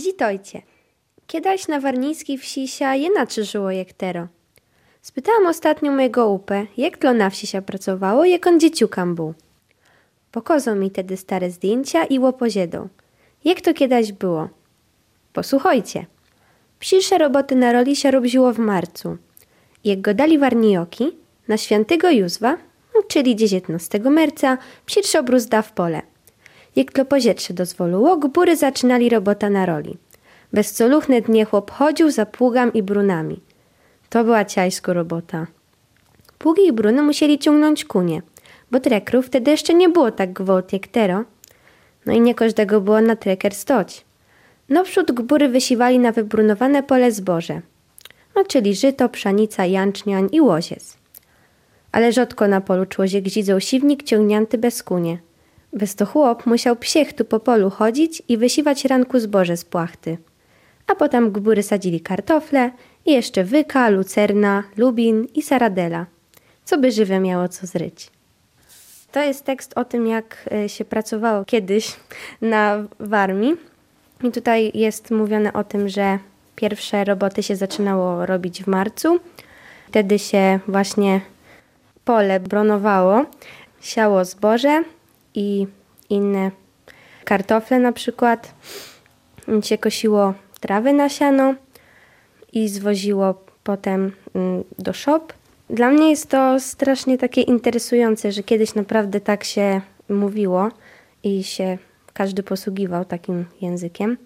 Zitojcie. Kiedyś na warnickiej wsi się inaczej żyło jak tero. Spytałam ostatnio mojego upę, jak to na wsi się pracowało, jak on dzieciukam był. Pokazał mi tedy stare zdjęcia i łopoziedą. Jak to kiedyś było? Posłuchajcie. Pierwsze roboty na roli się robiło w marcu. Jak go dali warnioki, na świętego Józwa, czyli 19 marca, pierwszy obrus da w pole. Jak to pozietrze dozwoliło, góry zaczynali robota na roli. Bez coluchne dnie chłop chodził za pługam i brunami. To była ciajsko robota. Pługi i bruny musieli ciągnąć kunie, bo trekrów wtedy jeszcze nie było tak gwałt jak tero. No i nie każdego było na treker stoć. Wprzód gbury wysiwali na wybrunowane pole zboże. No czyli żyto, pszanica, janczniań i łoziec. Ale rzadko na polu człowiek gzidzał siwnik ciągnięty bez kunie. Bez to chłop musiał psiechtu po polu chodzić i wysiwać ranku zboże z płachty. A potem gbury sadzili kartofle i jeszcze wyka, lucerna, lubin i saradela, co by żywe miało co zryć. To jest tekst o tym, jak e, się pracowało kiedyś na warmii. I tutaj jest mówione o tym, że pierwsze roboty się zaczynało robić w marcu. Wtedy się właśnie pole bronowało, siało zboże i inne kartofle na przykład. Się kosiło trawy na siano i zwoziło potem mm, do shop. Dla mnie jest to strasznie takie interesujące, że kiedyś naprawdę tak się mówiło i się każdy posługiwał takim językiem.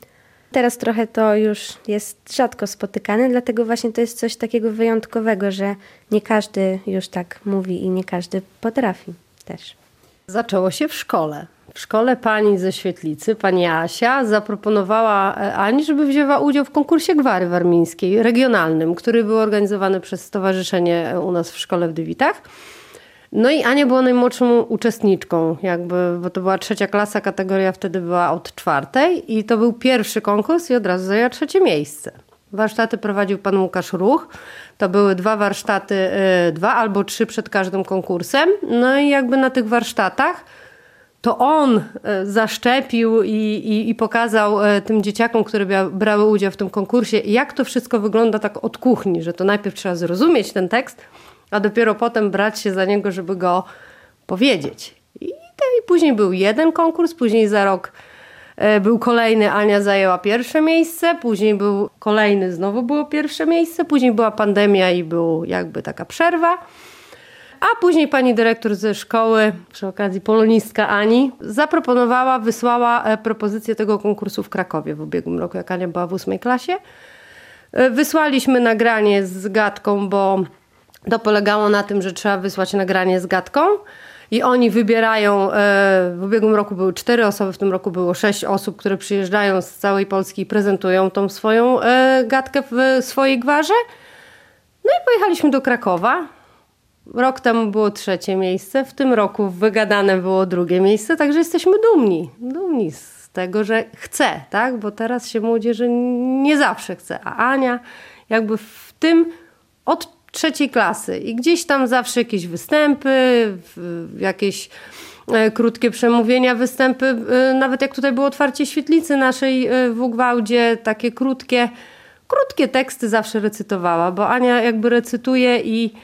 Teraz trochę to już jest rzadko spotykane, dlatego właśnie to jest coś takiego wyjątkowego, że nie każdy już tak mówi i nie każdy potrafi też. Zaczęło się w szkole. W szkole pani ze Świetlicy, pani Asia, zaproponowała e, Ani, żeby wzięła udział w konkursie gwary warmińskiej, regionalnym, który był organizowany przez stowarzyszenie e, u nas w szkole w Dywitach. No i Ania była najmłodszą uczestniczką, jakby, bo to była trzecia klasa, kategoria wtedy była od czwartej i to był pierwszy konkurs i od razu zajęła trzecie miejsce. Warsztaty prowadził pan Łukasz Ruch. To były dwa warsztaty, e, dwa albo trzy przed każdym konkursem. No i jakby na tych warsztatach to on e, zaszczepił i, i, i, pokazał e, tym dzieciakom, które brały udział w tym konkursie, jak to wszystko wygląda tak od kuchni, że to najpierw trzeba zrozumieć ten tekst, a dopiero potem brać się za niego, żeby go powiedzieć. I, i później był jeden konkurs, później za rok był kolejny, Ania zajęła pierwsze miejsce, później był kolejny, znowu było pierwsze miejsce, później była pandemia i był jakby taka przerwa. A później pani dyrektor ze szkoły, przy okazji polonistka Ani, zaproponowała, wysłała e, propozycję tego konkursu w Krakowie w ubiegłym roku, jak Ania była w ósmej klasie. E, wysłaliśmy nagranie z gadką, bo to polegało na tym, że trzeba wysłać nagranie z gadką. I oni wybierają, e, w ubiegłym roku były cztery osoby, w tym roku było sześć osób, które przyjeżdżają z całej Polski i prezentują tą swoją gadkę w swojej gwarze. No i pojechaliśmy do Krakowa. Rok temu było trzecie miejsce, w tym roku wygadane było drugie miejsce, także jesteśmy dumni. Dumni z tego, że chce, tak? Bo teraz się młodzieży nie zawsze chce, a Ania jakby w tym od trzeciej klasy i gdzieś tam zawsze jakieś występy, jakieś e, krótkie przemówienia, występy, e, nawet jak tutaj było otwarcie świetlicy naszej e, w Ugwałdzie, takie krótkie, krótkie teksty zawsze recytowała, bo Ania jakby recytuje i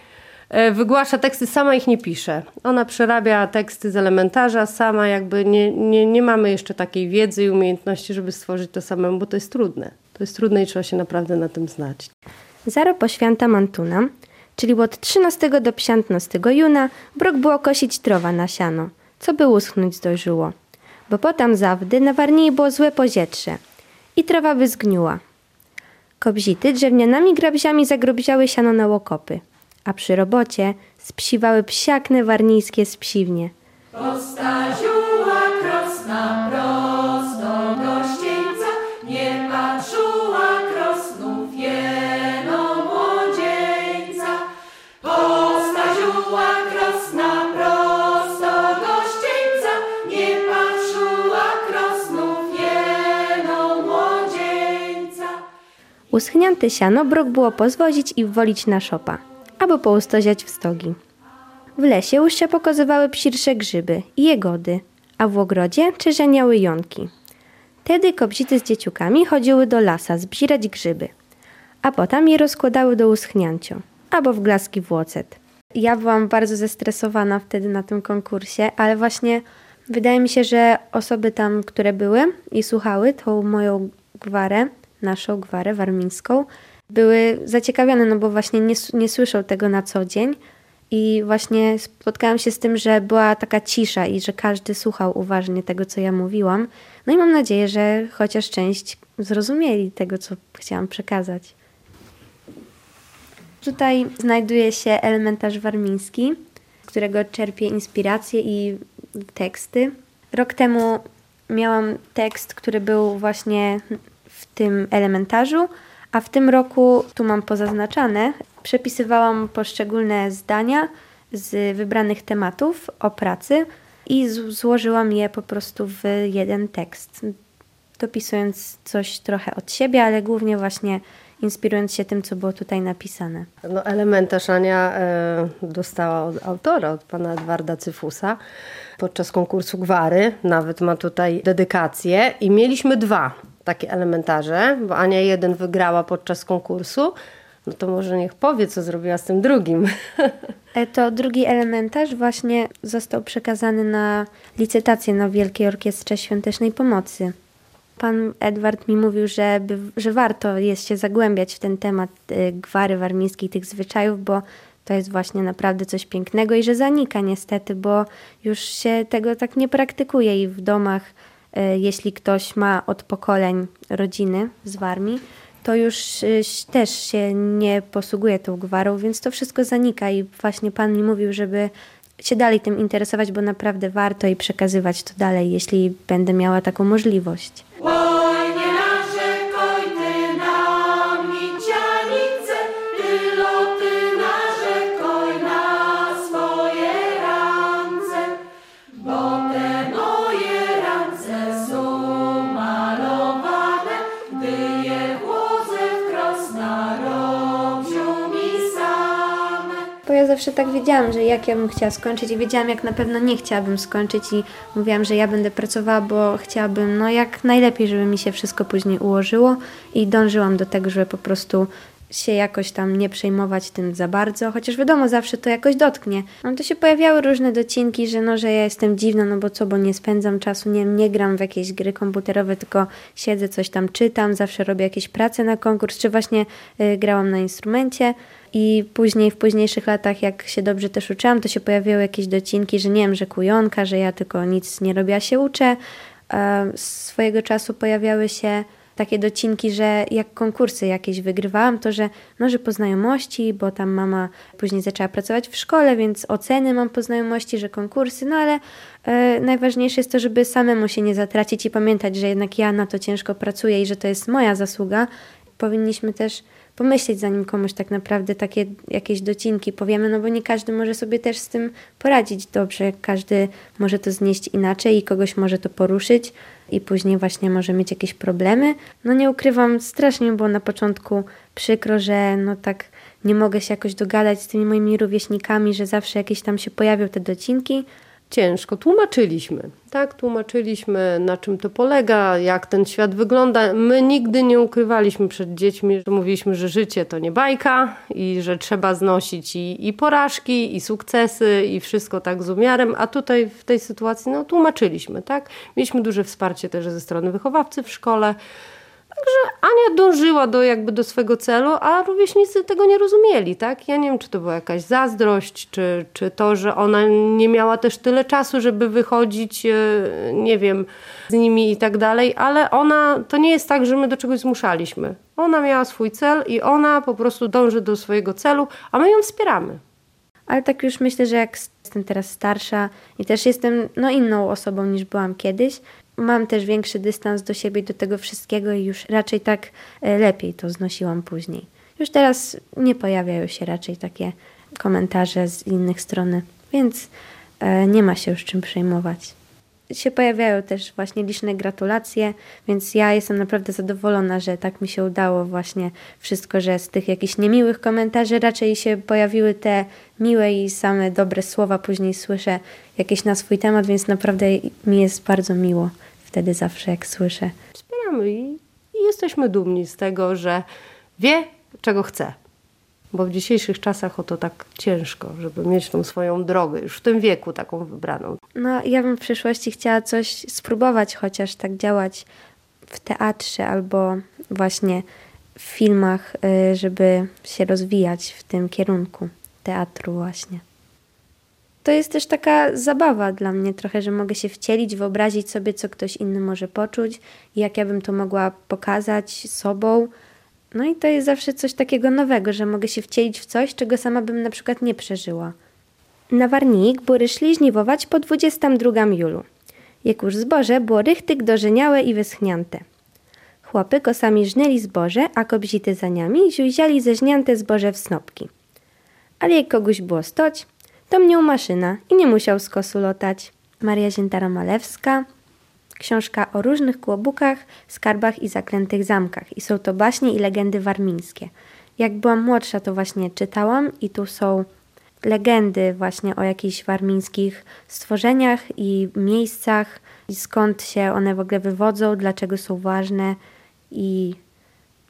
wygłasza teksty, sama ich nie pisze. Ona przerabia teksty z elementarza, sama jakby nie, nie, nie mamy jeszcze takiej wiedzy i umiejętności, żeby stworzyć to samemu, bo to jest trudne. To jest trudne i trzeba się naprawdę na tym znać. Zaro po święta Mantuna, czyli od 13 do 15 juna, brok było kosić trowa na siano, co by uschnąć zdążyło. Bo potem zawdy na Warnii było złe pozietrze i trawa by zgniła. Kobzity drewnianymi grabziami zagrobziały siano na łokopy a przy robocie spsiwały psiakne warnijskie spsiwnie. Postaziła krosna prosto Uschnięte siano brok było pozwozić i wwolić na szopa aby poustoziać w stogi. W lesie się pokazywały psirsze grzyby i jegody, a w ogrodzie czerzeniały jąki. Wtedy kobzity z dzieciukami chodziły do lasa zbierać grzyby, a potem je rozkładały do uschnięcia albo w glaski włocet. Ja byłam bardzo zestresowana wtedy na tym konkursie, ale właśnie wydaje mi się, że osoby tam, które były i słuchały tą moją gwarę, naszą gwarę warmińską, były zaciekawione, no bo właśnie nie, nie słyszą tego na co dzień. I właśnie spotkałam się z tym, że była taka cisza i że każdy słuchał uważnie tego, co ja mówiłam. No i mam nadzieję, że chociaż część zrozumieli tego, co chciałam przekazać. Tutaj znajduje się elementarz warmiński, z którego czerpię inspiracje i teksty. Rok temu miałam tekst, który był właśnie w tym elementarzu, a w tym roku, tu mam pozaznaczane, przepisywałam poszczególne zdania z wybranych tematów o pracy i złożyłam je po prostu w jeden tekst, dopisując coś trochę od siebie, ale głównie właśnie inspirując się tym, co było tutaj napisane. No, elementarz Ania e, dostała od autora, od pana Edwarda Cyfusa podczas konkursu Gwary. Nawet ma tutaj dedykację i mieliśmy dwa takie elementarze, bo Ania jeden wygrała podczas konkursu. No to może niech powie, co zrobiła z tym drugim. E, to drugi elementarz właśnie został przekazany na licytację na Wielkiej Orkiestrze Świątecznej Pomocy. Pan Edward mi mówił, że, że warto jest się zagłębiać w ten temat y, gwary warmińskiej, tych zwyczajów, bo to jest właśnie naprawdę coś pięknego i że zanika niestety, bo już się tego tak nie praktykuje i w domach, jeśli ktoś ma od pokoleń rodziny z Warmii, to już y, też się nie posługuje tą gwarą, więc to wszystko zanika i właśnie Pan mi mówił, żeby się dalej tym interesować, bo naprawdę warto i przekazywać to dalej, jeśli będę miała taką możliwość. Zawsze tak wiedziałam, że jak ja bym chciała skończyć i wiedziałam, jak na pewno nie chciałabym skończyć i mówiłam, że ja będę pracowała, bo chciałabym, no jak najlepiej, żeby mi się wszystko później ułożyło i dążyłam do tego, żeby po prostu się jakoś tam nie przejmować tym za bardzo, chociaż wiadomo, zawsze to jakoś dotknie. No to się pojawiały różne docinki, że no, że ja jestem dziwna, no bo co, bo nie spędzam czasu, nie, nie gram w jakieś gry komputerowe, tylko siedzę, coś tam czytam, zawsze robię jakieś prace na konkurs, czy właśnie y, grałam na instrumencie. I później, w późniejszych latach, jak się dobrze też uczyłam, to się pojawiały jakieś docinki, że nie wiem, że kujonka, że ja tylko nic nie robię, a się uczę. E, swojego czasu pojawiały się takie docinki, że jak konkursy jakieś wygrywałam, to że, no, że po znajomości, bo tam mama później zaczęła pracować w szkole, więc oceny mam po znajomości, że konkursy, no ale e, najważniejsze jest to, żeby samemu się nie zatracić i pamiętać, że jednak ja na to ciężko pracuję i że to jest moja zasługa. Powinniśmy też pomyśleć, zanim komuś tak naprawdę takie jakieś docinki powiemy, no bo nie każdy może sobie też z tym poradzić dobrze, każdy może to znieść inaczej i kogoś może to poruszyć i później właśnie może mieć jakieś problemy. No nie ukrywam, strasznie było na początku przykro, że no tak nie mogę się jakoś dogadać z tymi moimi rówieśnikami, że zawsze jakieś tam się pojawią te docinki, ciężko. Tłumaczyliśmy, tak? Tłumaczyliśmy, na czym to polega, jak ten świat wygląda. My nigdy nie ukrywaliśmy przed dziećmi, że mówiliśmy, że życie to nie bajka i że trzeba znosić i, i porażki, i sukcesy, i wszystko tak z umiarem. A tutaj w tej sytuacji, no, tłumaczyliśmy, tak? Mieliśmy duże wsparcie też ze strony wychowawcy w szkole. Także Ania dążyła do, jakby do swego celu, a rówieśnicy tego nie rozumieli, tak? Ja nie wiem, czy to była jakaś zazdrość, czy, czy to, że ona nie miała też tyle czasu, żeby wychodzić, e, nie wiem, z nimi i tak dalej, ale ona, to nie jest tak, że my do czegoś zmuszaliśmy. Ona miała swój cel i ona po prostu dąży do swojego celu, a my ją wspieramy. Ale tak już myślę, że jak jestem teraz starsza i też jestem no, inną osobą niż byłam kiedyś, mam też większy dystans do siebie, do tego wszystkiego i już raczej tak e, lepiej to znosiłam później. Już teraz nie pojawiają się raczej takie komentarze z innych stron, więc e, nie ma się już czym przejmować. Się pojawiają też właśnie liczne gratulacje, więc ja jestem naprawdę zadowolona, że tak mi się udało właśnie wszystko, że z tych jakichś niemiłych komentarzy raczej się pojawiły te miłe i same dobre słowa, później słyszę jakieś na swój temat, więc naprawdę mi jest bardzo miło wtedy zawsze, jak słyszę. Wspieramy i, i jesteśmy dumni z tego, że wie, czego chce. Bo w dzisiejszych czasach o to tak ciężko, żeby mieć tą swoją drogę, już w tym wieku taką wybraną. No, ja bym w przyszłości chciała coś spróbować, chociaż tak działać w teatrze albo właśnie w filmach, y, żeby się rozwijać w tym kierunku teatru właśnie. To jest też taka zabawa dla mnie trochę, że mogę się wcielić, wyobrazić sobie, co ktoś inny może poczuć, jak ja bym to mogła pokazać sobą. No i to jest zawsze coś takiego nowego, że mogę się wcielić w coś, czego sama bym na przykład nie przeżyła. Na Warnik bury szli żniwować po 22 julu. Już zboże było rychtyk dożeniałe i wyschnięte. Chłopy kosami żnęli zboże, a kobzity za niami ziuziali zeżnięte zboże w snopki. Ale jak kogoś było stoć, to mnie maszyna i nie musiał z kosu lotać. Maria Ziętara-Malewska, książka o różnych kłobukach, skarbach i zaklętych zamkach. I są to baśnie i legendy warmińskie. Jak byłam młodsza, to właśnie czytałam i tu są legendy właśnie o jakichś warmińskich stworzeniach i miejscach, i skąd się one w ogóle wywodzą, dlaczego są ważne i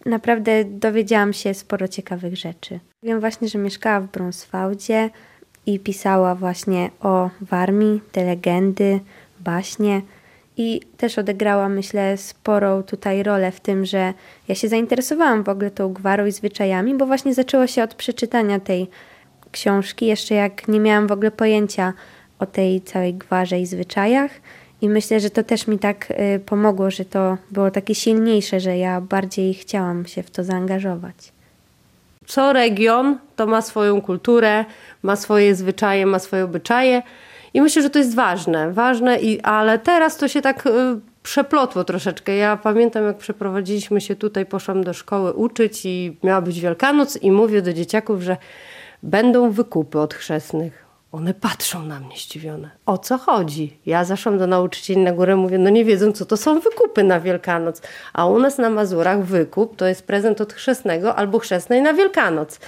naprawdę dowiedziałam się sporo ciekawych rzeczy. Wiem właśnie, że mieszkała w Brąswałdzie i pisała właśnie o Warmii, te legendy, baśnie. I też odegrała, myślę, sporą tutaj rolę w tym, że ja się zainteresowałam w ogóle tą gwarą i zwyczajami, bo właśnie zaczęło się od przeczytania tej książki, jeszcze jak nie miałam w ogóle pojęcia o tej całej gwarze i zwyczajach. I myślę, że to też mi tak y, pomogło, że to było takie silniejsze, że ja bardziej chciałam się w to zaangażować. Co region to ma swoją kulturę, ma swoje zwyczaje, ma swoje obyczaje. I myślę, że to jest ważne, ważne, i, ale teraz to się tak y, przeplotło troszeczkę. Ja pamiętam, jak przeprowadziliśmy się tutaj, poszłam do szkoły uczyć i miała być Wielkanoc i mówię do dzieciaków, że będą wykupy od chrzestnych. One patrzą na mnie zdziwione. O co chodzi? Ja zaszłam do nauczycieli na górę, mówię, no nie wiedzą, co to są wykupy na Wielkanoc. A u nas na Mazurach wykup to jest prezent od chrzestnego albo chrzestnej na Wielkanoc.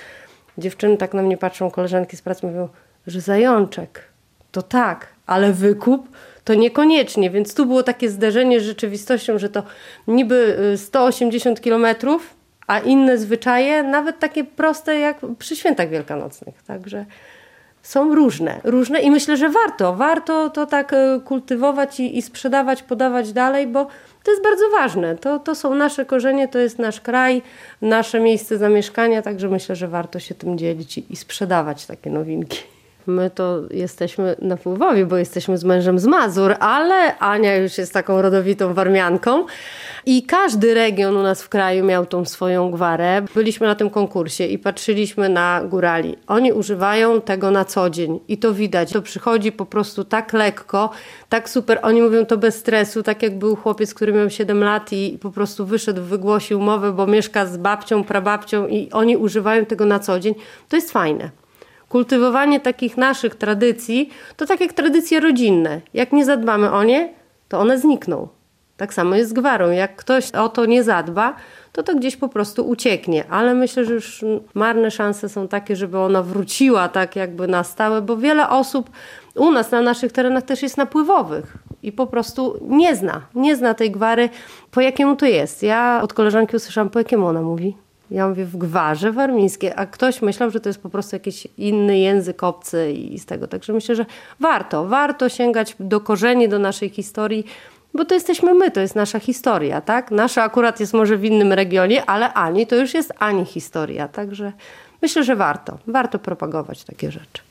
Dziewczyny tak na mnie patrzą, koleżanki z pracy mówią, że zajączek. To tak, ale wykup to niekoniecznie. Więc tu było takie zderzenie z rzeczywistością, że to niby 180 y, kilometrów, a inne zwyczaje, nawet takie proste jak przy świętach wielkanocnych. Także są różne, różne i myślę, że warto, warto to tak y, kultywować i, i sprzedawać, podawać dalej, bo to jest bardzo ważne. To, to są nasze korzenie, to jest nasz kraj, nasze miejsce zamieszkania, także myślę, że warto się tym dzielić i, i sprzedawać takie nowinki. My to jesteśmy na Wpływowie, bo jesteśmy z mężem z Mazur, ale Ania już jest taką rodowitą warmianką i każdy region u nas w kraju miał tą swoją gwarę. Byliśmy na tym konkursie i patrzyliśmy na górali. Oni używają tego na co dzień i to widać. To przychodzi po prostu tak lekko, tak super. Oni mówią to bez stresu, tak jak był chłopiec, który miał 7 lat i po prostu wyszedł, wygłosił mowę, bo mieszka z babcią, prababcią i oni używają tego na co dzień. To jest fajne kultywowanie takich naszych tradycji to tak jak tradycje rodzinne. Jak nie zadbamy o nie, to one znikną. Tak samo jest z gwarą. Jak ktoś o to nie zadba, to to gdzieś po prostu ucieknie. Ale myślę, że już marne szanse są takie, żeby ona wróciła tak jakby na stałe, bo wiele osób u nas na naszych terenach też jest napływowych i po prostu nie zna, nie zna tej gwary, po jakiemu to jest. Ja od koleżanki usłyszałam, po jakiemu ona mówi. Ja mówię w gwarze warmińskie, a ktoś myślał, że to jest po prostu jakiś inny język obcy i z tego. Także myślę, że warto, warto sięgać do korzeni, do naszej historii, bo to jesteśmy my, to jest nasza historia, tak? Nasza akurat jest może w innym regionie, ale Ani to już jest Ani historia, także myślę, że warto, warto propagować takie rzeczy.